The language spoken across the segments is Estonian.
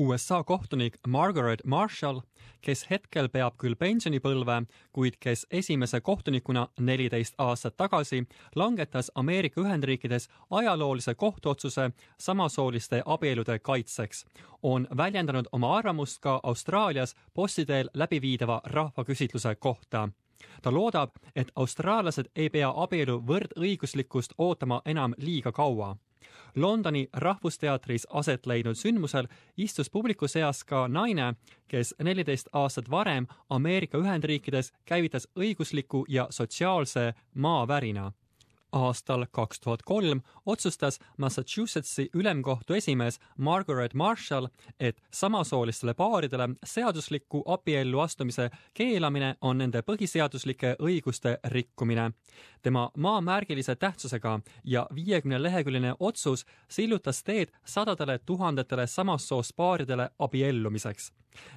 USA kohtunik Margaret Marshall, kes hetkel peab küll pensionipõlve, kuid kes esimese kohtunikuna neliteist aastat tagasi langetas Ameerika Ühendriikides ajaloolise kohtuotsuse samasooliste abielude kaitseks, on väljendanud oma arvamust ka Austraalias posti teel läbiviidava rahvaküsitluse kohta. Ta loodab, et austraallased ei pea abielu võrdõiguslikkust ootama enam liiga kaua Londoni Rahvusteatris aset leidnud sündmusel istus publiku seas ka naine, kes neliteist aastat varem Ameerika Ühendriikides käivitas õigusliku ja sotsiaalse maavärina aastal kaks tuhat kolm otsustas Massachusettsi ülemkohtu esimees Margaret Marshall, et samasoolistele paaridele seadusliku abiellu astumise keelamine on nende põhiseaduslike õiguste rikkumine. tema maamärgilise tähtsusega ja viiekümne leheküljeline otsus sillutas teed sadadele tuhandetele samast soost paaridele abiellumiseks.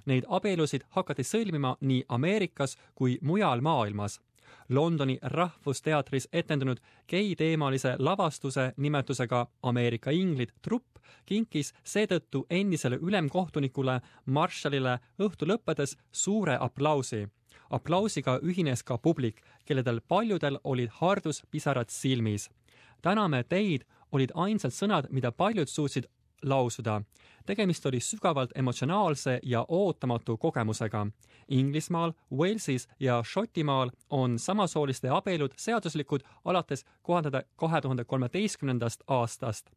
Neid abielusid hakati sõlmima nii Ameerikas kui mujal maailmas Londoni Rahvusteatris etendunud geiteemalise lavastuse nimetusega Ameerika inglid trupp kinkis seetõttu endisele ülemkohtunikule Marshallile õhtu lõppedes suure aplausi. aplausiga ühines ka publik, kelledel paljudel olid harduspisarad silmis. täname teid olid ainsad sõnad, mida paljud suutsid lausuda. tegemist oli sügavalt emotsionaalse ja ootamatu kogemusega. Inglismaal, Walesis ja Šotimaal on samasooliste abielud seaduslikud alates kahe tuhande kolmeteistkümnendast aastast.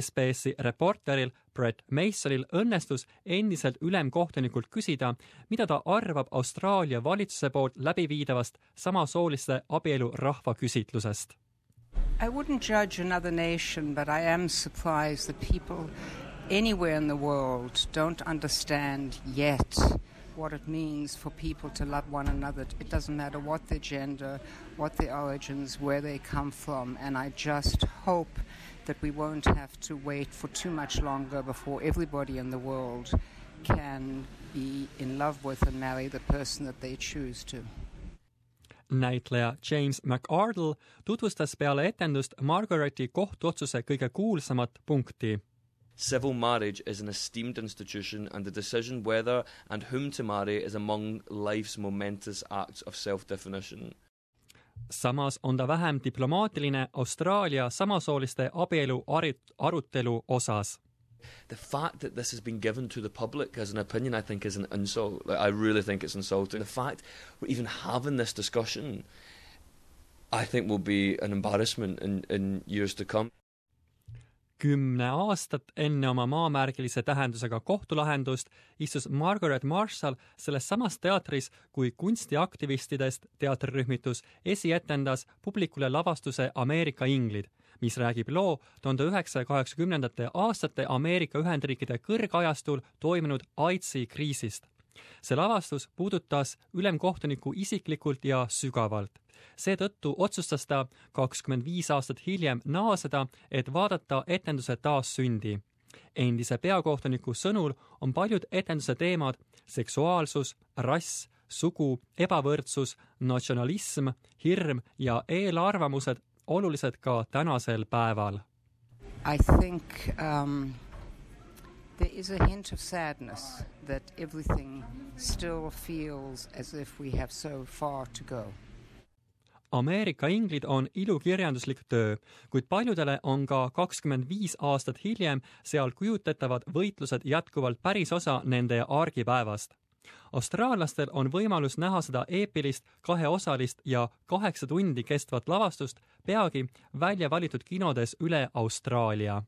SBS-i reporteril Brett Masonil õnnestus endiselt ülemkohtunikult küsida, mida ta arvab Austraalia valitsuse poolt läbiviidavast samasooliste abielu rahvaküsitlusest I wouldn't judge another nation, but I am surprised that people anywhere in the world don't understand yet what it means for people to love one another. It doesn't matter what their gender, what their origins, where they come from, and I just hope that we won't have to wait for too much longer before everybody in the world can be in love with and marry the person that they choose to. Näitleja James McArdle tutvustas peale etendust Margareti kohtuotsuse kõige kuulsamat punkti. Civil marriage is an esteemed institution, and the decision whether and whom to marry is among life's momentous acts of self definition. samas on ta vähem diplomaatiline Austraalia samasooliste abielu arutelu osas the fact that this has been given to the public as an opinion, I think, is an insult. Like, I really think it's insulting. The fact we're even having this discussion, I think, will be an embarrassment in, in years to come. kümne aastat enne oma maamärgilise tähendusega kohtulahendust istus Margaret Marshall selles samas teatris, kui kunstiaktivistidest teatrirühmitus esietendas publikule lavastuse Ameerika inglid mis räägib loo tuhande üheksasaja kaheksakümnendate aastate Ameerika Ühendriikide kõrgajastul toimunud AIDSi kriisist. see lavastus puudutas ülemkohtuniku isiklikult ja sügavalt. seetõttu otsustas ta kakskümmend viis aastat hiljem naaseda, et vaadata etenduse taassündi endise peakohtuniku sõnul on paljud etenduse teemad seksuaalsus, rass, sugu, ebavõrdsus, natsionalism, hirm ja eelarvamused olulised ka tänasel päeval? I think um, there is a hint of sadness that everything still feels as if we have so far to go. Ameerika inglid on ilukirjanduslik töö, kuid paljudele on ka kakskümmend viis aastat hiljem seal kujutetavad võitlused jätkuvalt päris osa nende argipäevast austraallastel on võimalus näha seda eepilist kaheosalist ja kaheksa tundi kestvat lavastust peagi välja valitud kinodes üle Austraalia